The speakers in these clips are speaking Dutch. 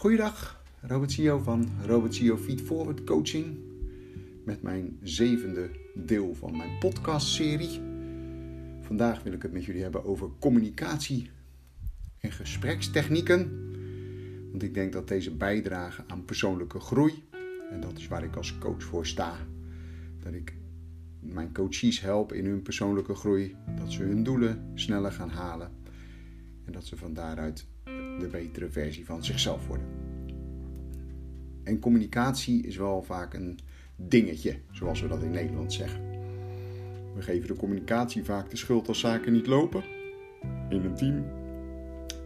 Goeiedag, Robert Sio van Robert Sio Feed Forward Coaching. Met mijn zevende deel van mijn podcastserie. Vandaag wil ik het met jullie hebben over communicatie en gesprekstechnieken. Want ik denk dat deze bijdragen aan persoonlijke groei. En dat is waar ik als coach voor sta. Dat ik mijn coaches help in hun persoonlijke groei. Dat ze hun doelen sneller gaan halen. En dat ze van daaruit de betere versie van zichzelf worden. En communicatie is wel vaak een dingetje, zoals we dat in Nederland zeggen. We geven de communicatie vaak de schuld als zaken niet lopen. In een team,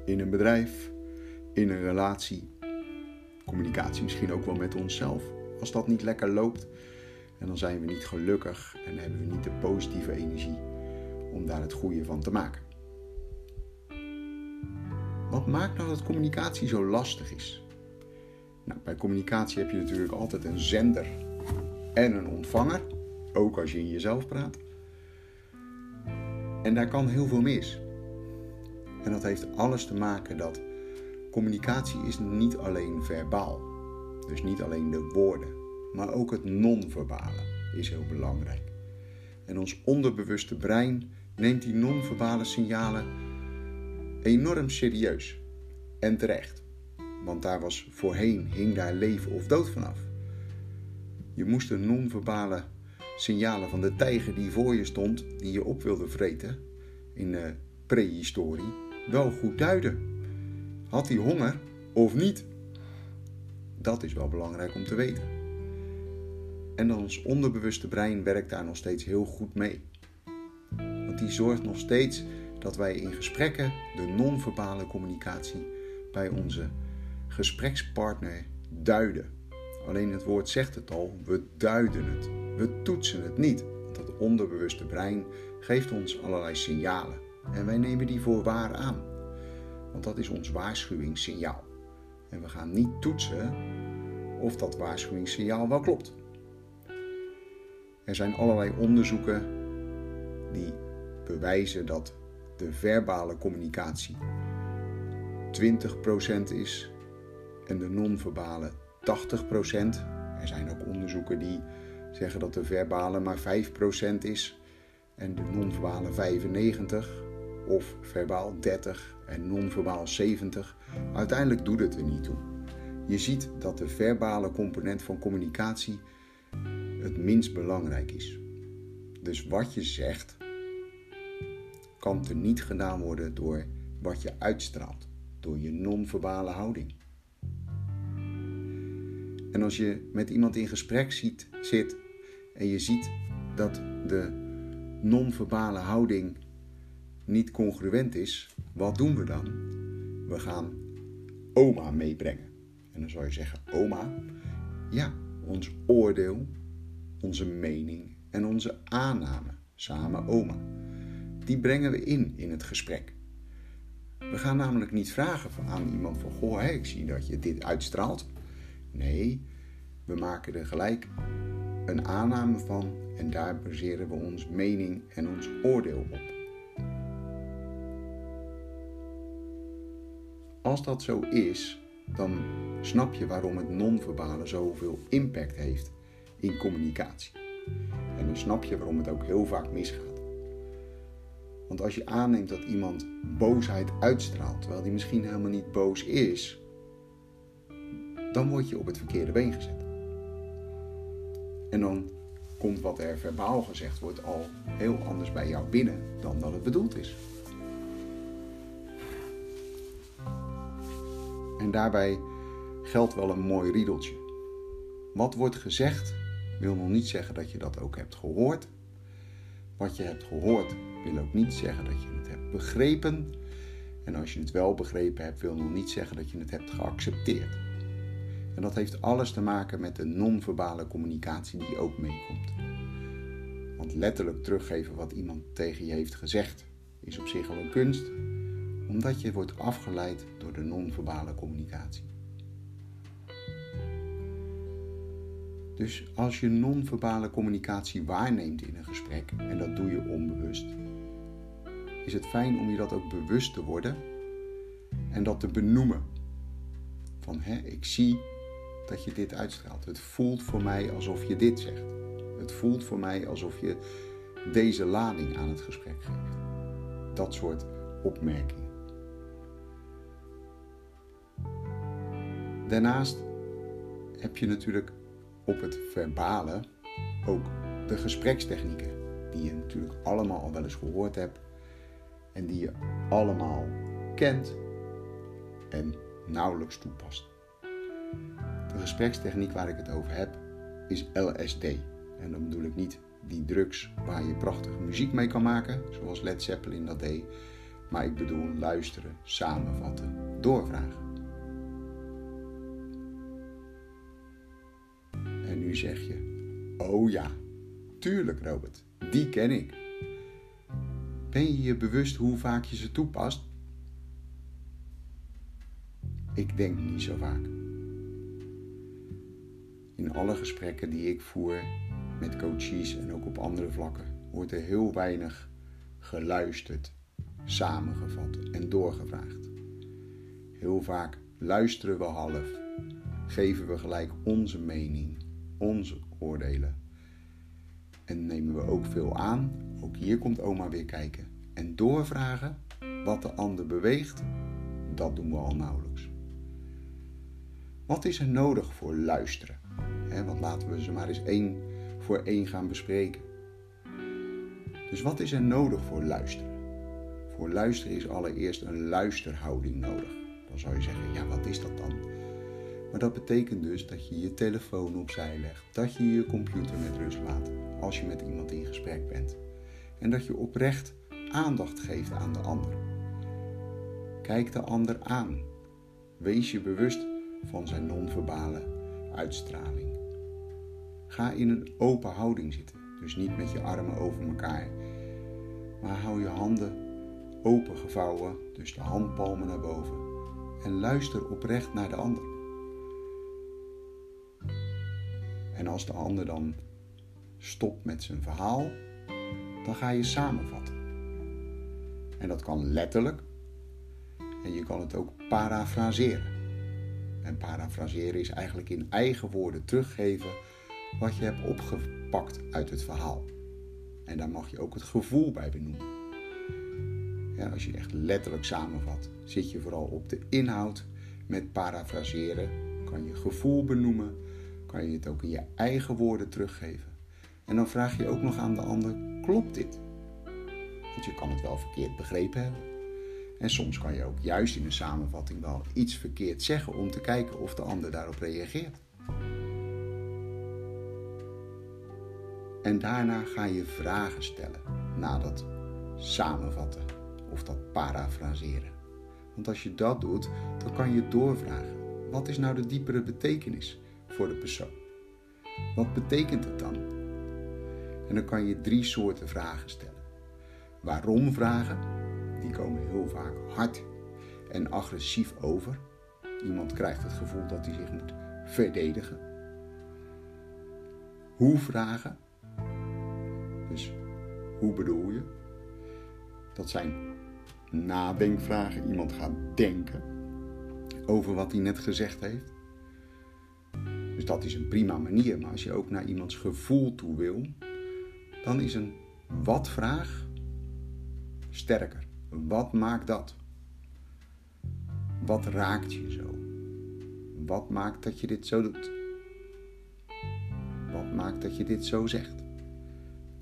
in een bedrijf, in een relatie. Communicatie misschien ook wel met onszelf. Als dat niet lekker loopt, en dan zijn we niet gelukkig en hebben we niet de positieve energie om daar het goede van te maken. Wat maakt nou dat communicatie zo lastig is? Nou, bij communicatie heb je natuurlijk altijd een zender en een ontvanger, ook als je in jezelf praat. En daar kan heel veel mis. En dat heeft alles te maken dat communicatie is niet alleen verbaal. Dus niet alleen de woorden, maar ook het non-verbale is heel belangrijk. En ons onderbewuste brein neemt die non-verbale signalen enorm serieus. En terecht. Want daar was voorheen hing daar leven of dood vanaf. Je moest de non-verbale signalen van de tijger die voor je stond, die je op wilde vreten in de prehistorie, wel goed duiden. Had hij honger of niet? Dat is wel belangrijk om te weten. En ons onderbewuste brein werkt daar nog steeds heel goed mee. Want die zorgt nog steeds dat wij in gesprekken de non-verbale communicatie bij onze gesprekspartner duiden. Alleen het woord zegt het al, we duiden het. We toetsen het niet. Want dat onderbewuste brein geeft ons allerlei signalen. En wij nemen die voor waar aan. Want dat is ons waarschuwingssignaal. En we gaan niet toetsen of dat waarschuwingssignaal wel klopt. Er zijn allerlei onderzoeken die bewijzen dat de verbale communicatie 20% is en de non-verbale 80%. Er zijn ook onderzoeken die zeggen dat de verbale maar 5% is en de non-verbale 95% of verbaal 30 en non-verbaal 70. Uiteindelijk doet het er niet toe. Je ziet dat de verbale component van communicatie het minst belangrijk is. Dus wat je zegt kan er niet gedaan worden door wat je uitstraalt, door je non-verbale houding. En als je met iemand in gesprek ziet, zit en je ziet dat de non-verbale houding niet congruent is, wat doen we dan? We gaan oma meebrengen. En dan zou je zeggen: Oma, ja, ons oordeel, onze mening en onze aanname, samen oma die brengen we in in het gesprek. We gaan namelijk niet vragen aan iemand van, goh, ik zie dat je dit uitstraalt. Nee, we maken er gelijk een aanname van en daar baseren we ons mening en ons oordeel op. Als dat zo is, dan snap je waarom het non-verbale zoveel impact heeft in communicatie. En dan snap je waarom het ook heel vaak misgaat. Want als je aanneemt dat iemand boosheid uitstraalt, terwijl die misschien helemaal niet boos is, dan word je op het verkeerde been gezet. En dan komt wat er verbaal gezegd wordt al heel anders bij jou binnen dan dat het bedoeld is. En daarbij geldt wel een mooi riedeltje. Wat wordt gezegd wil nog niet zeggen dat je dat ook hebt gehoord. Wat je hebt gehoord wil ook niet zeggen dat je het hebt begrepen. En als je het wel begrepen hebt, wil nog niet zeggen dat je het hebt geaccepteerd. En dat heeft alles te maken met de non-verbale communicatie die ook meekomt. Want letterlijk teruggeven wat iemand tegen je heeft gezegd is op zich al een kunst, omdat je wordt afgeleid door de non-verbale communicatie. Dus als je non-verbale communicatie waarneemt in een gesprek, en dat doe je onbewust, is het fijn om je dat ook bewust te worden en dat te benoemen. Van hè, ik zie dat je dit uitstraalt. Het voelt voor mij alsof je dit zegt. Het voelt voor mij alsof je deze lading aan het gesprek geeft. Dat soort opmerkingen. Daarnaast heb je natuurlijk op het verbale ook de gesprekstechnieken, die je natuurlijk allemaal al wel eens gehoord hebt en die je allemaal kent en nauwelijks toepast. De gesprekstechniek waar ik het over heb is LSD. En dan bedoel ik niet die drugs waar je prachtige muziek mee kan maken, zoals Led Zeppelin dat deed, maar ik bedoel luisteren, samenvatten, doorvragen. En nu zeg je: Oh ja, tuurlijk Robert, die ken ik. Ben je je bewust hoe vaak je ze toepast? Ik denk niet zo vaak. In alle gesprekken die ik voer met coaches en ook op andere vlakken wordt er heel weinig geluisterd, samengevat en doorgevraagd. Heel vaak luisteren we half, geven we gelijk onze mening, onze oordelen. En nemen we ook veel aan, ook hier komt oma weer kijken. En doorvragen wat de ander beweegt, dat doen we al nauwelijks. Wat is er nodig voor luisteren? Want laten we ze maar eens één voor één gaan bespreken. Dus wat is er nodig voor luisteren? Voor luisteren is allereerst een luisterhouding nodig. Dan zou je zeggen, ja, wat is dat dan? Maar dat betekent dus dat je je telefoon opzij legt, dat je je computer met rust laat als je met iemand in gesprek bent. En dat je oprecht aandacht geeft aan de ander. Kijk de ander aan. Wees je bewust van zijn non-verbale uitstraling. Ga in een open houding zitten, dus niet met je armen over elkaar, maar hou je handen open gevouwen, dus de handpalmen naar boven, en luister oprecht naar de ander. En als de ander dan stopt met zijn verhaal, dan ga je samenvatten. En dat kan letterlijk en je kan het ook parafraseren. En parafraseren is eigenlijk in eigen woorden teruggeven wat je hebt opgepakt uit het verhaal. En daar mag je ook het gevoel bij benoemen. Ja, als je echt letterlijk samenvat, zit je vooral op de inhoud. Met parafraseren kan je gevoel benoemen, kan je het ook in je eigen woorden teruggeven. En dan vraag je ook nog aan de ander: klopt dit? Want je kan het wel verkeerd begrepen hebben. En soms kan je ook juist in een samenvatting wel iets verkeerd zeggen om te kijken of de ander daarop reageert. En daarna ga je vragen stellen na dat samenvatten of dat parafraseren. Want als je dat doet, dan kan je doorvragen. Wat is nou de diepere betekenis voor de persoon? Wat betekent het dan? En dan kan je drie soorten vragen stellen. Waarom vragen? Die komen heel vaak hard en agressief over. Iemand krijgt het gevoel dat hij zich moet verdedigen. Hoe vragen? Dus hoe bedoel je? Dat zijn nadenkvragen. Iemand gaat denken over wat hij net gezegd heeft. Dus dat is een prima manier. Maar als je ook naar iemands gevoel toe wil, dan is een wat-vraag sterker. Wat maakt dat? Wat raakt je zo? Wat maakt dat je dit zo doet? Wat maakt dat je dit zo zegt?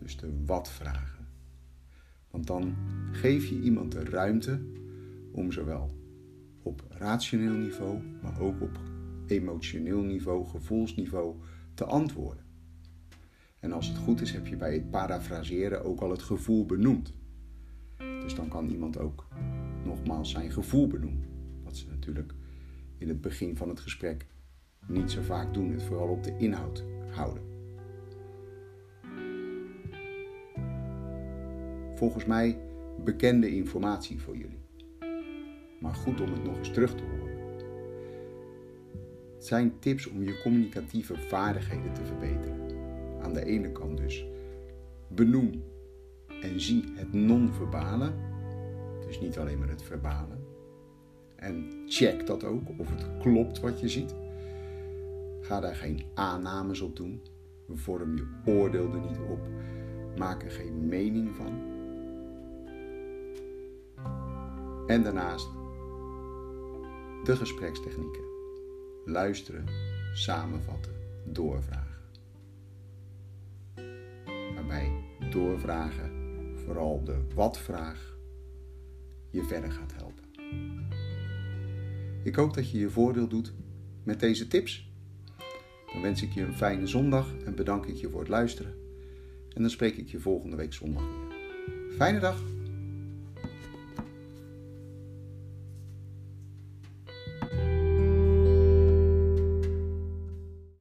Dus de wat-vragen. Want dan geef je iemand de ruimte om zowel op rationeel niveau, maar ook op emotioneel niveau, gevoelsniveau te antwoorden. En als het goed is, heb je bij het parafraseren ook al het gevoel benoemd. Dus dan kan iemand ook nogmaals zijn gevoel benoemen. Wat ze natuurlijk in het begin van het gesprek niet zo vaak doen, het vooral op de inhoud houden. Volgens mij bekende informatie voor jullie. Maar goed om het nog eens terug te horen. Het zijn tips om je communicatieve vaardigheden te verbeteren. Aan de ene kant dus benoem en zie het non-verbale, dus niet alleen maar het verbale. en check dat ook of het klopt wat je ziet. Ga daar geen aannames op doen. Vorm je oordeel er niet op. Maak er geen mening van. En daarnaast de gesprekstechnieken. Luisteren, samenvatten, doorvragen. Waarbij doorvragen, vooral de wat-vraag, je verder gaat helpen. Ik hoop dat je je voordeel doet met deze tips. Dan wens ik je een fijne zondag en bedank ik je voor het luisteren. En dan spreek ik je volgende week zondag weer. Fijne dag!